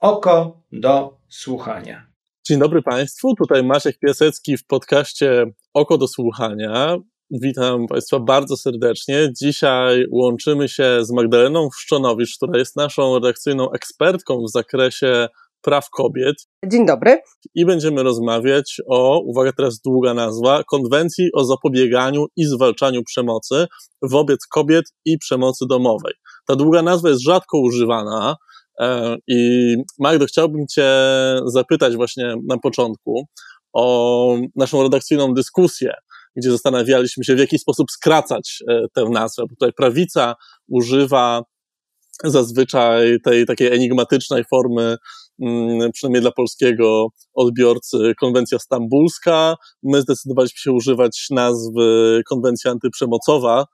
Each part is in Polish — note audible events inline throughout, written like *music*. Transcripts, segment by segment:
oko do słuchania. Dzień dobry Państwu, tutaj Maciek Piasecki w podcaście Oko do Słuchania. Witam Państwa bardzo serdecznie. Dzisiaj łączymy się z Magdaleną Wszczonowicz, która jest naszą redakcyjną ekspertką w zakresie praw kobiet. Dzień dobry. I będziemy rozmawiać o, uwaga, teraz długa nazwa, Konwencji o zapobieganiu i zwalczaniu przemocy wobec kobiet i przemocy domowej. Ta długa nazwa jest rzadko używana, I Magdo, chciałbym Cię zapytać właśnie na początku o naszą redakcyjną dyskusję, gdzie zastanawialiśmy się, w jaki sposób skracać e, tę nazwę. Bo tutaj prawica używa zazwyczaj tej takiej enigmatycznej formy, mm, przynajmniej dla polskiego odbiorcy, konwencja stambulska. My zdecydowaliśmy się używać nazwy konwencja antyprzemocowa.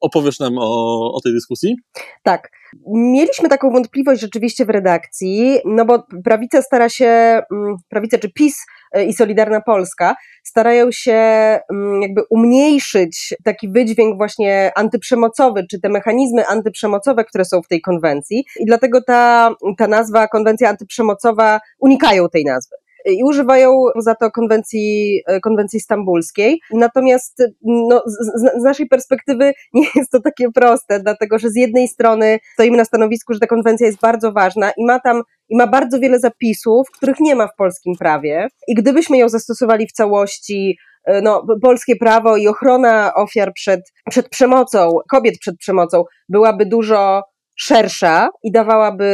Opowiesz nam o, o tej dyskusji? Tak. Mieliśmy taką wątpliwość rzeczywiście w redakcji, no bo prawica stara się, mm, prawica czy PiS e, i Solidarna Polska starają się mm, jakby umniejszyć taki wydźwięk właśnie antyprzemocowy, czy te mechanizmy antyprzemocowe, które są w tej konwencji i dlatego ta, ta nazwa, konwencja antyprzemocowa, unikają tej nazwy i używają za to konwencji, e, konwencji stambulskiej. Natomiast no, z, z, naszej perspektywy *laughs* nie jest to takie proste, dlatego że z jednej strony stoimy na stanowisku, że ta konwencja jest bardzo ważna i ma tam i ma bardzo wiele zapisów, których nie ma w polskim prawie. I gdybyśmy ją zastosowali w całości, e, no, polskie prawo i ochrona ofiar przed, przed przemocą, kobiet przed przemocą byłaby dużo szersza i dawałaby,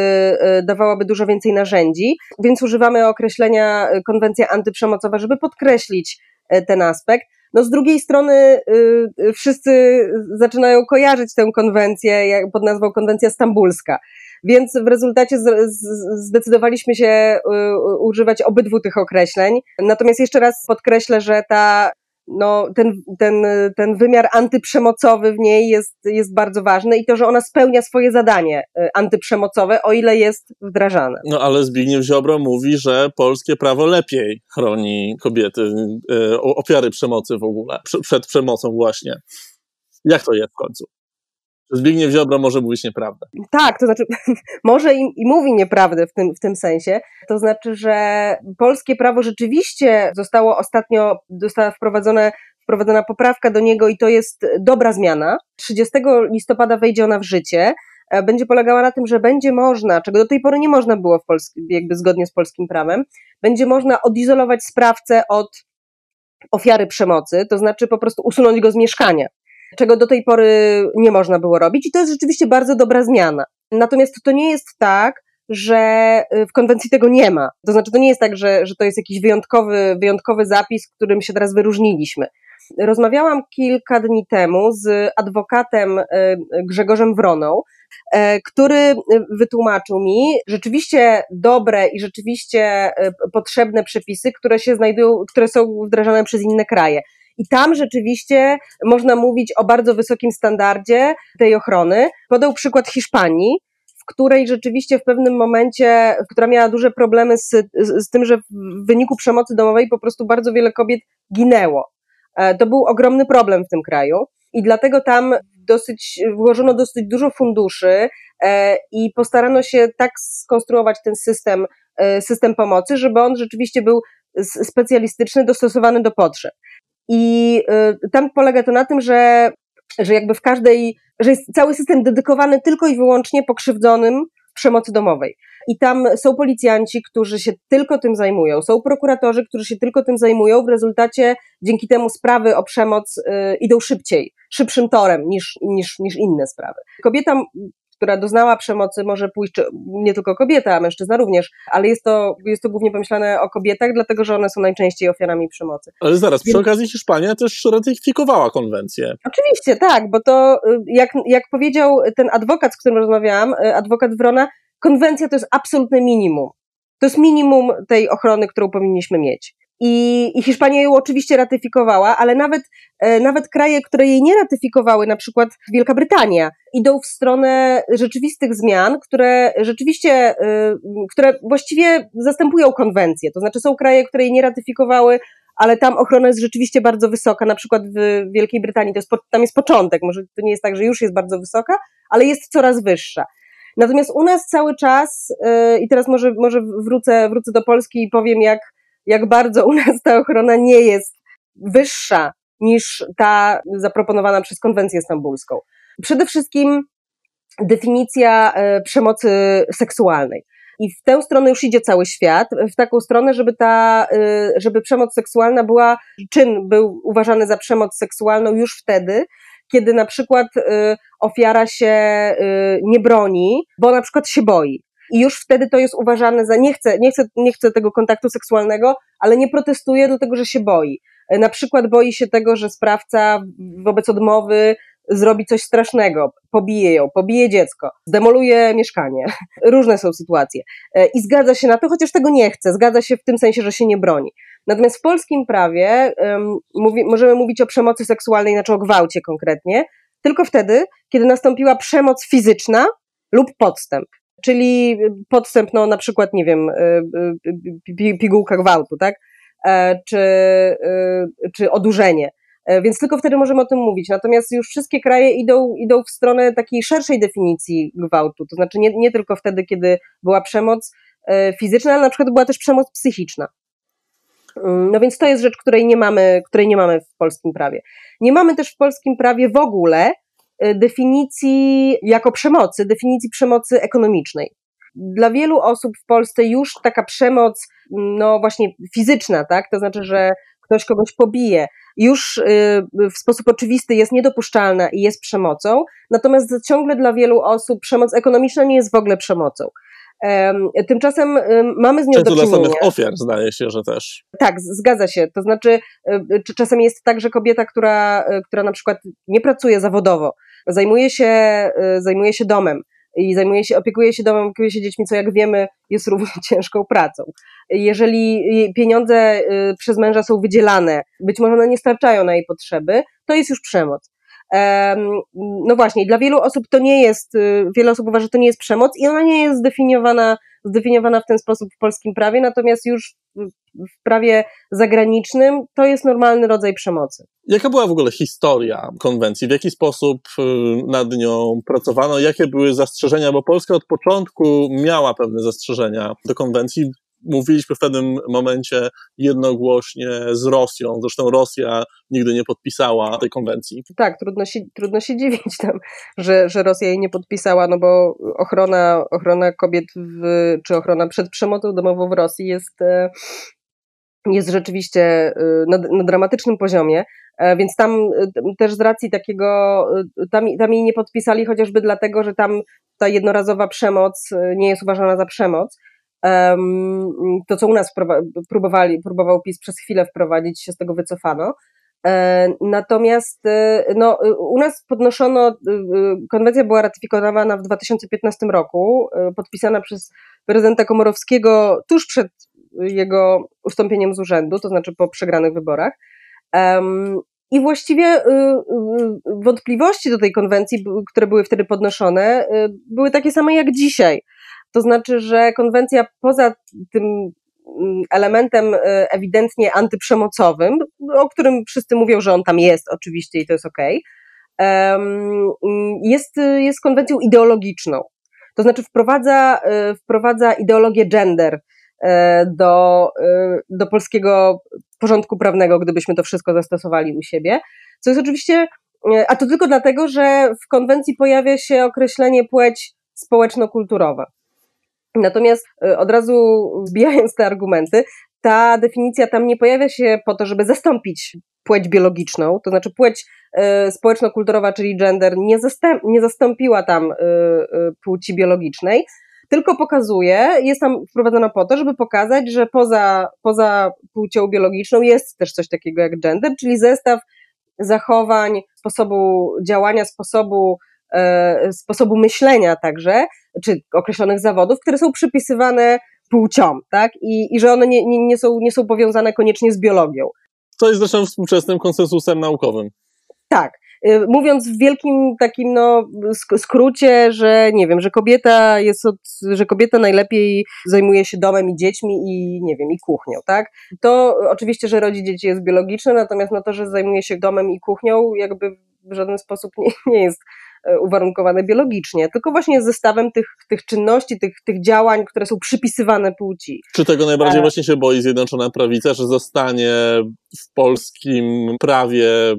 e, dawałaby dużo więcej narzędzi, więc używamy określenia e, konwencja antyprzemocowa, żeby podkreślić e, ten aspekt. No z drugiej strony wszyscy zaczynają kojarzyć tę konwencję pod nazwą konwencja stambulska. Więc w rezultacie zdecydowaliśmy się używać obydwu tych określeń. Natomiast jeszcze raz podkreślę, że ta no, ten, ten, ten wymiar antyprzemocowy w niej jest, jest bardzo ważny i to, że ona spełnia swoje zadanie y, antyprzemocowe, o ile jest wdrażane. No ale Zbigniew Ziobro mówi, że polskie prawo lepiej chroni kobiety, y, ofiary przemocy w ogóle, przed przemocą właśnie. Jak to jest w końcu? Zbigniew Ziobro może mówić nieprawdę. Tak, to znaczy *laughs* może i, i, mówi nieprawdę w tym, w tym sensie. To znaczy, że polskie prawo rzeczywiście zostało ostatnio, została wprowadzone, wprowadzona poprawka do niego i to jest dobra zmiana. 30 listopada wejdzie ona w życie. E, będzie polegała na tym, że będzie można, czego do tej pory nie można było w Polsce, jakby zgodnie z polskim prawem, będzie można odizolować sprawcę od ofiary przemocy, to znaczy po prostu usunąć go z mieszkania czego do tej pory nie można było robić i to jest rzeczywiście bardzo dobra zmiana. Natomiast to nie jest tak, że y, w konwencji tego nie ma. To znaczy, to nie jest tak, że, że to jest jakiś wyjątkowy, wyjątkowy zapis, którym się teraz wyróżniliśmy. Rozmawiałam kilka dni temu z adwokatem y, Grzegorzem Wroną, y, który wytłumaczył mi rzeczywiście dobre i rzeczywiście potrzebne przepisy, które się znajdują, które są wdrażane przez inne kraje. I tam rzeczywiście można mówić o bardzo wysokim standardzie tej ochrony. Podał przykład Hiszpanii, w której rzeczywiście w pewnym momencie, która miała duże problemy z, z, z tym, że w wyniku przemocy domowej po prostu bardzo wiele kobiet ginęło. E, to był ogromny problem w tym kraju i dlatego tam dosyć, włożono dosyć dużo funduszy e, i postarano się tak skonstruować ten system, e, system pomocy, żeby on rzeczywiście był specjalistyczny, dostosowany do potrzeb. I y, tam polega to na tym, że, że jakby w każdej, że jest cały system dedykowany tylko i wyłącznie pokrzywdzonym przemocy domowej. I tam są policjanci, którzy się tylko tym zajmują, są prokuratorzy, którzy się tylko tym zajmują. W rezultacie dzięki temu sprawy o przemoc y, idą szybciej, szybszym torem niż, niż, niż inne sprawy. Kobieta która doznała przemocy, może pójść, nie tylko kobieta, a mężczyzna również, ale jest to, jest to głównie pomyślane o kobietach, dlatego że one są najczęściej ofiarami przemocy. Ale zaraz, przy okazji Hiszpania też ratyfikowała konwencję. Oczywiście, tak, bo to y, jak, jak powiedział ten adwokat, z którym rozmawiałam, y, adwokat Wrona, konwencja to jest absolutne minimum. To jest minimum tej ochrony, którą powinniśmy mieć. I, I Hiszpania ją oczywiście ratyfikowała, ale nawet, e, nawet kraje, które jej nie ratyfikowały, na przykład Wielka Brytania, idą w stronę rzeczywistych zmian, które rzeczywiście, e, które właściwie zastępują konwencję. To znaczy są kraje, które jej nie ratyfikowały, ale tam ochrona jest rzeczywiście bardzo wysoka. Na przykład w Wielkiej Brytanii to jest, tam jest początek, może to nie jest tak, że już jest bardzo wysoka, ale jest coraz wyższa. Natomiast u nas cały czas, yy, i teraz może, może wrócę, wrócę do Polski i powiem, jak, jak bardzo u nas ta ochrona nie jest wyższa niż ta zaproponowana przez konwencję stambulską. Przede wszystkim definicja yy, przemocy seksualnej. I w tę stronę już idzie cały świat, w taką stronę, żeby ta, yy, żeby przemoc seksualna była, czyn był uważany za przemoc seksualną już wtedy, kiedy na przykład y, ofiara się nie broni, bo na przykład się boi. I już wtedy to jest uważane za nie chcę, nie chcę, nie chcę tego kontaktu seksualnego, ale nie protestuje, dlatego że się boi. Na przykład boi się tego, że sprawca wobec odmowy zrobi coś strasznego, pobije ją, pobije dziecko, zdemoluje mieszkanie. *laughs* Różne są sytuacje. E, I zgadza się na to, chociaż tego nie chce, zgadza się w tym sensie, że się nie broni. Natomiast w polskim prawie um, mówi, możemy mówić o przemocy seksualnej, znaczy o gwałcie konkretnie, tylko wtedy, kiedy nastąpiła przemoc fizyczna lub podstęp. Czyli podstęp, no na przykład, nie wiem, e, e, pigułka gwałtu, tak? Czy, czy odurzenie. E, więc tylko wtedy możemy o tym mówić. Natomiast już wszystkie kraje idą, idą w stronę takiej szerszej definicji gwałtu, to znaczy nie, nie tylko wtedy, kiedy była przemoc e, fizyczna, ale na przykład była też przemoc psychiczna. Mm, no więc to jest rzecz, której nie mamy, której nie mamy w polskim prawie. Nie mamy też w polskim prawie w ogóle e, definicji jako przemocy, definicji przemocy ekonomicznej. Dla wielu osób w Polsce już taka przemoc, no właśnie fizyczna, tak, to znaczy, że ktoś kogoś pobije, już y, w sposób oczywisty jest niedopuszczalna i jest przemocą, natomiast ciągle dla wielu osób przemoc ekonomiczna nie jest w ogóle przemocą. Tymczasem mamy z nią Często do czynienia. dla samych ofiar zdaje się, że też. Tak, zgadza się. To znaczy, y, czasem jest tak, że kobieta, która, która na przykład nie pracuje zawodowo, zajmuje się, zajmuje się domem, i zajmuje się, opiekuje się domem, opiekuje się dziećmi, co jak wiemy jest *laughs* równie ciężką pracą. Jeżeli pieniądze przez męża są wydzielane, być może one nie starczają na jej potrzeby, to jest już przemoc. No właśnie, dla wielu osób to nie jest, y, wiele osób uważa, że to nie jest przemoc i ona nie jest zdefiniowana, zdefiniowana w ten sposób w polskim prawie, natomiast już w prawie zagranicznym to jest normalny rodzaj przemocy. Jaka była w ogóle historia konwencji? W jaki sposób y, nad nią pracowano? Jakie były zastrzeżenia? Bo Polska od początku miała pewne zastrzeżenia do konwencji mówiliśmy w pewnym momencie jednogłośnie z Rosją. Zresztą Rosja nigdy nie podpisała tej konwencji. Tak, trudno się, trudno się dziwić tam, że, że Rosja jej nie podpisała, no bo ochrona, ochrona kobiet w, czy ochrona przed przemocą domową w Rosji jest, e, jest rzeczywiście e, na, na dramatycznym poziomie. E, więc tam też z racji takiego, tam, tam jej nie podpisali chociażby dlatego, że tam ta jednorazowa przemoc nie jest uważana za przemoc to, co u nas próbowali, próbował PiS przez chwilę wprowadzić, się z tego wycofano. E, natomiast e, no, u nas podnoszono, e, konwencja była ratyfikowana w 2015 roku, podpisana przez prezydenta Komorowskiego tuż przed jego ustąpieniem z urzędu, to znaczy po przegranych wyborach. I właściwie wątpliwości do tej konwencji, które były wtedy podnoszone, były takie same jak dzisiaj. To znaczy, że konwencja poza tym mm, elementem y, ewidentnie antyprzemocowym, o którym wszyscy mówią, że on tam jest oczywiście i to jest okej, jest, jest konwencją ideologiczną. To znaczy wprowadza, y, wprowadza ideologię gender y, do, do polskiego porządku prawnego, gdybyśmy to wszystko zastosowali u siebie, co jest oczywiście, a to tylko dlatego, że w konwencji pojawia się określenie płeć społeczno-kulturowa. Natomiast y, od razu zbijając te argumenty, ta definicja tam nie pojawia się po to, żeby zastąpić płeć biologiczną, to znaczy płeć y, społeczno-kulturowa, czyli gender, nie, zastęp, nie zastąpiła tam y, płci biologicznej, tylko pokazuje, jest tam wprowadzona po to, żeby pokazać, że poza, poza płcią biologiczną jest też coś takiego jak gender, czyli zestaw zachowań, sposobu działania, sposobu E, sposobu myślenia także, czy określonych zawodów, które są przypisywane płciom, tak? I, i że one nie, nie, nie, są, nie są powiązane koniecznie z biologią. To jest zresztą współczesnym konsensusem naukowym. Tak. E, mówiąc w wielkim takim no, skrócie, że nie wiem, że kobieta jest od, że kobieta najlepiej zajmuje się domem i dziećmi i nie wiem, i kuchnią, tak? To oczywiście, że rodzi dzieci jest biologiczne, natomiast no to, że zajmuje się domem i kuchnią, jakby w żaden sposób nie, nie jest e, uwarunkowane biologicznie, tylko właśnie zestawem tych, tych czynności, tych, tych działań, które są przypisywane płci. Czy tego najbardziej właśnie się boi Zjednoczona Prawica, że zostanie w polskim prawie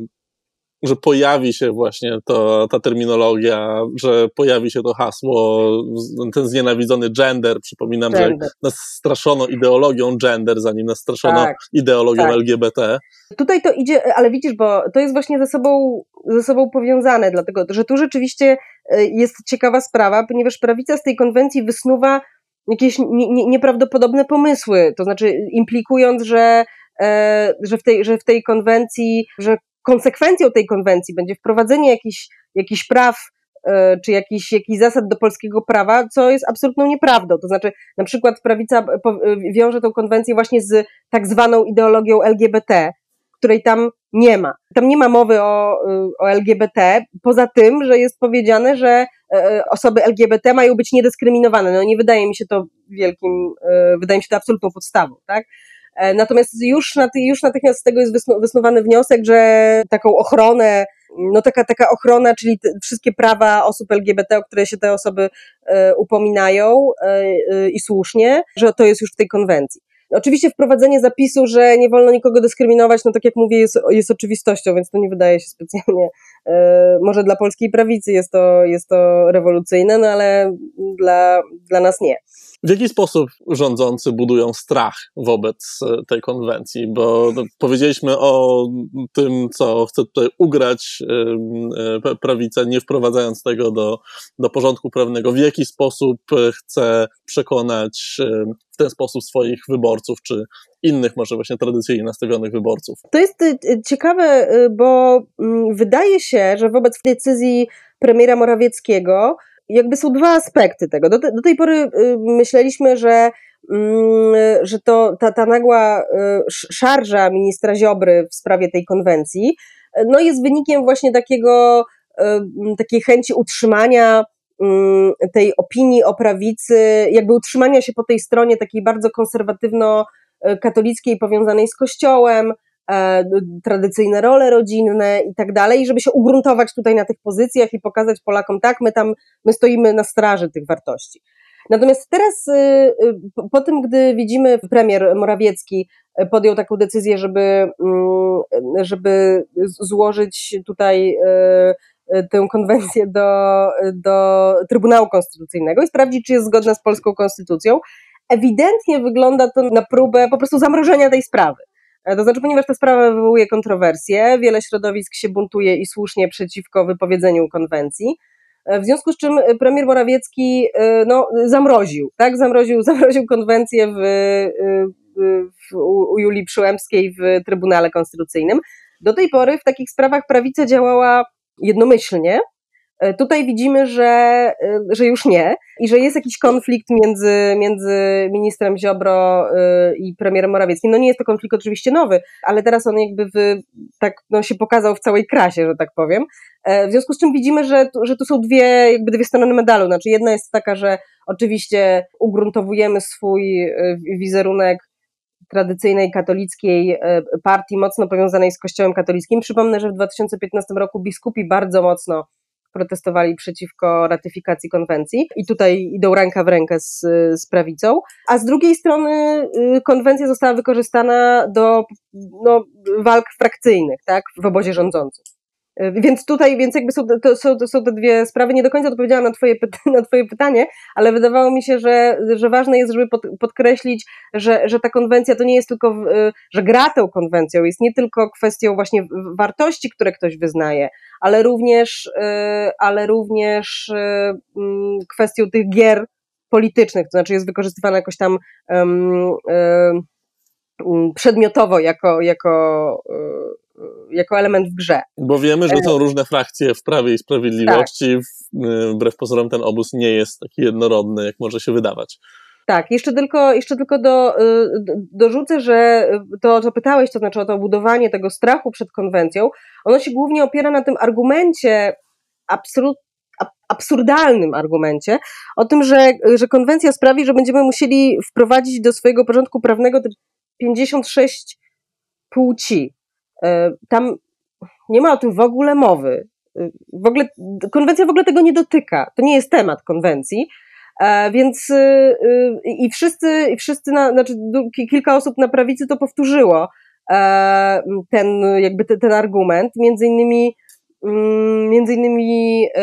że pojawi się właśnie to, ta terminologia, że pojawi się to hasło, ten znienawidzony gender. Przypominam, gender. że nas straszono ideologią gender, zanim nas straszono tak, ideologią tak. LGBT. Tutaj to idzie, ale widzisz, bo to jest właśnie ze sobą, ze sobą powiązane, dlatego że tu rzeczywiście e, jest ciekawa sprawa, ponieważ prawica z tej konwencji wysnuwa jakieś nie, nie, nieprawdopodobne pomysły, to znaczy implikując, że e, że w, tej, że w tej konwencji, że konsekwencją tej konwencji będzie wprowadzenie jakichś, jakichś praw e, czy jakichś, jakichś zasad do polskiego prawa, co jest absolutną nieprawdą. To znaczy, na przykład prawica wiąże tą konwencję właśnie z tak zwaną ideologią LGBT, której tam nie ma. Tam nie ma mowy o, o LGBT, poza tym, że jest powiedziane, że e, osoby LGBT mają być niedyskryminowane. No nie wydaje mi się to wielkim, wydaje mi się to absolutną podstawą, tak? E, natomiast już, już natychmiast z tego jest wysnuwany wniosek, że taką ochronę, no taka, taka ochrona, czyli wszystkie prawa osób LGBT, o które się te osoby upominają i słusznie, że to jest już w tej konwencji. Oczywiście wprowadzenie zapisu, że nie wolno nikogo dyskryminować, no tak jak mówię, jest, jest oczywistością, więc to nie wydaje się specjalnie, może dla polskiej prawicy jest to, jest to rewolucyjne, no ale dla, dla nas nie. W jaki sposób rządzący budują strach wobec e, tej konwencji? Bo no, powiedzieliśmy o tym, co chce tutaj ugrać e, prawica, nie wprowadzając tego do, do porządku prawnego. W jaki sposób e, chce przekonać ten sposób swoich wyborców, czy innych może właśnie tradycyjnie nastawionych wyborców? To jest ciekawe, bo mm, wydaje się, że wobec decyzji premiera Morawieckiego jakby są dwa aspekty tego. Do, te, do tej pory y, myśleliśmy, że, mm, że to ta, ta nagła y, szarża ministra Ziobry w sprawie tej konwencji no jest wynikiem właśnie takiego, y, takiej chęci utrzymania tej opinii o prawicy, jakby utrzymania się po tej stronie takiej bardzo konserwatywno-katolickiej, powiązanej z Kościołem, E, tradycyjne role rodzinne i tak dalej, żeby się ugruntować tutaj na tych pozycjach i pokazać Polakom, tak, my tam, my stoimy na straży tych wartości. Natomiast teraz, y, y, po tym, gdy widzimy, premier Morawiecki podjął taką decyzję, żeby, mm, żeby złożyć tutaj y, tę konwencję do, do Trybunału Konstytucyjnego i sprawdzić, czy jest zgodna z polską konstytucją, ewidentnie wygląda to na próbę po prostu zamrożenia tej sprawy. E, to znaczy, ponieważ ta sprawa wywołuje kontrowersje, wiele środowisk się buntuje i słusznie przeciwko wypowiedzeniu konwencji. E, w związku z czym premier Morawiecki no, zamroził, tak? Zamroził, *laughs* zamroził konwencję w, w, u Julii Przyłębskiej w Trybunale Konstytucyjnym. Do tej pory w takich sprawach prawica działała jednomyślnie, E, tutaj widzimy, że, e, że już nie i że jest jakiś konflikt między, między ministrem Ziobro e, i premierem Morawieckim. No nie jest to konflikt oczywiście nowy, ale teraz on jakby w, tak no, się pokazał w całej krasie, że tak powiem. W związku z czym widzimy, że, że tu są dwie, jakby dwie strony medalu. Znaczy jedna jest taka, że oczywiście ugruntowujemy swój wizerunek tradycyjnej katolickiej partii mocno powiązanej z Kościołem katolickim. Przypomnę, że w 2015 roku biskupi bardzo mocno protestowali przeciwko ratyfikacji konwencji i tutaj idą ręka w rękę z, z prawicą, a z drugiej strony y, konwencja została wykorzystana do no, walk frakcyjnych tak, w obozie rządzącym. Y, więc tutaj, więc jakby są, to, są, to są te dwie sprawy. Nie do końca odpowiedziałam na twoje, *laughs* na twoje pytanie, ale wydawało mi się, że, że ważne jest, żeby pod, podkreślić, że, że ta konwencja to nie jest tylko, y, że gra tą konwencją jest nie tylko kwestią właśnie wartości, które ktoś wyznaje, ale również, y, ale również mm, kwestią tych gier politycznych, to znaczy jest wykorzystywana jakoś tam um, przedmiotowo jako, jako jako element w grze. Bo wiemy, że są różne frakcje w Prawie i Sprawiedliwości. Tak. Wbrew pozorom ten obóz nie jest taki jednorodny, jak może się wydawać. Tak, jeszcze tylko, jeszcze tylko do, y, do, dorzucę, że to, co pytałeś, to znaczy o to budowanie tego strachu przed konwencją, ono się głównie opiera na tym argumencie, absolut, absurdalnym argumencie, o tym, że, że konwencja sprawi, że będziemy musieli wprowadzić do swojego porządku prawnego te 56 płci. E, tam nie ma o tym w ogóle mowy. w ogóle konwencja w ogóle tego nie dotyka. To nie jest temat konwencji. E, więc i wszyscy, i wszyscy na, znaczy kilka osób na prawicy to powtórzyło e, ten, jakby ten, ten argument. Między innymi między innymi e,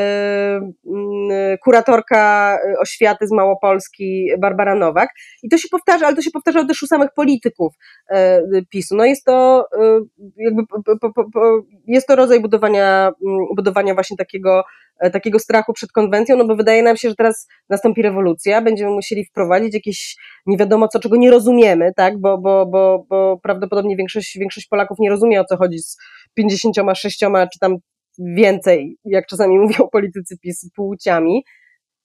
mm, kuratorka oświaty z Małopolski Barbara Nowak i to się powtarza, ale to się powtarza też u samych polityków e, PiSu. No jest to e, jakby jest to rodzaj budowania, mm, budowania właśnie takiego takiego strachu przed konwencją, no bo wydaje nam się, że teraz nastąpi rewolucja, będziemy musieli wprowadzić jakieś nie wiadomo co, czego nie rozumiemy, tak, bo, bo, bo, bo prawdopodobnie większość, większość Polaków nie rozumie o co chodzi z 56 czy tam więcej, jak czasami *laughs* mówią politycy PiS, płciami.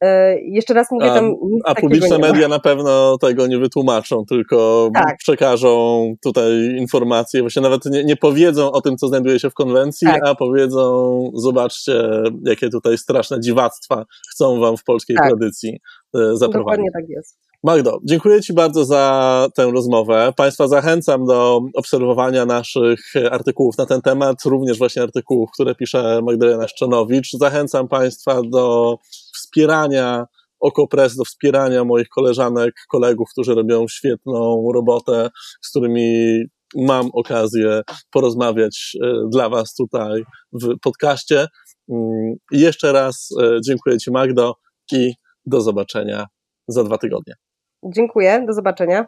E, jeszcze raz mówię, tam A, a publiczne media na pewno tego nie wytłumaczą, tylko tak. przekażą tutaj informacje, właśnie nawet nie, nie, powiedzą o tym, co znajduje się w konwencji, tak. a powiedzą, zobaczcie, jakie tutaj straszne dziwactwa chcą wam w polskiej tak. tradycji e, zaprowadzić. Dokładnie tak jest. Magdo, dziękuję Ci bardzo za tę rozmowę. Państwa zachęcam do obserwowania naszych artykułów na ten temat, również właśnie artykułów, które pisze Magdalena Szczonowicz. Zachęcam Państwa do wspierania Okopres, do wspierania moich koleżanek, kolegów, którzy robią świetną robotę, z którymi mam okazję porozmawiać e, dla Was tutaj w podcaście. Mm, jeszcze raz e, dziękuję Ci, Magdo, i do zobaczenia za dwa tygodnie. Dziękuję, do zobaczenia.